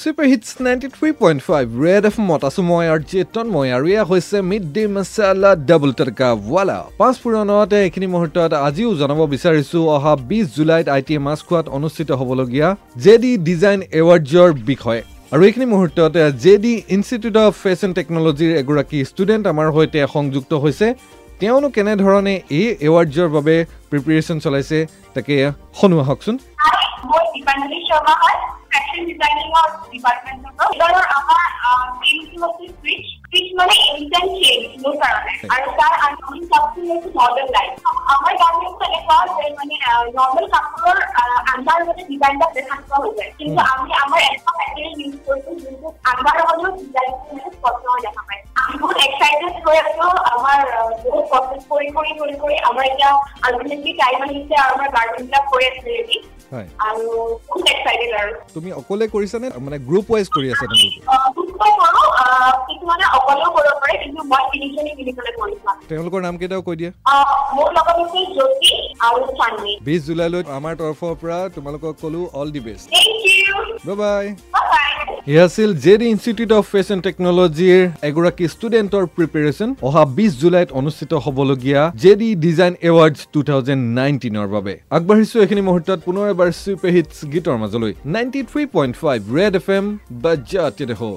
Super hits ninety three point five Red F মত আছো মই আৰু চেতন মই আৰু এয়া হৈছে mid day masala double tadka wala পাঁচ পুৰণতে এইখিনি মুহূৰ্তত আজিও জনাব বিচাৰিছো অহা বিছ জুলাইত আই টি এ মাছ খোৱাত অনুষ্ঠিত হ'বলগীয়া জে ডি ডিজাইন এৱাৰ্ডছৰ বিষয়ে। আৰু এইখিনি মুহূৰ্তত J D Institute of fashion টেকনলজিৰ এগৰাকী ষ্টুডেণ্ট আমাৰ সৈতে সংযুক্ত হৈছে। তেওঁনো কেনেধৰণে এই এৱাৰ্ডছৰ বাবে প্ৰিপেৰেশ্যন চলাইছে তাকে শুনো আহকচোন শৰ্মা হয়। ফেশ্বন ডিজাইনিঙৰ ডিপাৰ্টমেণ্টৰ পৰা এইবাৰৰ আমাৰ থিমটো হৈছে সুইচ সুইচ মানে ইনষ্টেণ্ট চেঞ্জ মোৰ কাৰণে আৰু তাৰ আমি কাপোৰ হৈছে মডেল লাইফ আমাৰ গাৰ্মেণ্টছ এনেকুৱা যে মানে নৰ্মেল কাপোৰৰ আণ্ডাৰ মানে ডিজাইনটা দেখা পোৱা হৈ যায় কিন্তু আমি আমাৰ এনেকুৱা মেটেৰিয়েল ইউজ কৰিছোঁ যোনটো আণ্ডাৰ হ'লেও ডিজাইনটো মানে স্পষ্ট হৈ দেখা পায় বহুত এক্সাইটেড হৈ আছো। আমাৰ বহুত প্ৰচেছ কৰি কৰি কৰি কৰি আমাৰ এতিয়া আল্টিমেটলি টাইম আহিছে আৰু আমাৰ গাৰ্মেণ্টবিলাক হৈ আছে ৰেডি হয়। আৰু বহুত এক্সাইটেড আৰু। তুমি অকলে কৰিছানে মানে গ্ৰুপ ৱাইজ কৰি আছা তোমালোকে? দুটাই কৰোঁ কিছুমানে অকলেও কৰিব পাৰে কিন্তু মই তিনিজনী মিলি পেলাই কৰিছোঁ তেওঁলোকৰ নাম কেইটাও কৈ দিয়া। আহ, মোৰ লগত আছে জ্যোতি আৰু চান্দি বিছ জুলাইলৈ আমাৰ তৰফৰ পৰা তোমালোকক ক'লো all the best thank you bye bye bye আছিল J D Institute of fashion টেকনলজিৰ এগৰাকী ষ্টুডেণ্টৰ প্ৰিপেৰেশ্যন অহা বিছ জুলাইত অনুষ্ঠিত হ'বলগীয়া J D design awards two thousand নাইনটিনৰ বাবে। আগবাঢ়িছো এইখিনি মুহূৰ্তত পুনৰ এবাৰ ছুপাৰ হিটছ গীতৰ মাজলৈ। Ninety three point five Red F M বাজাতে দেখো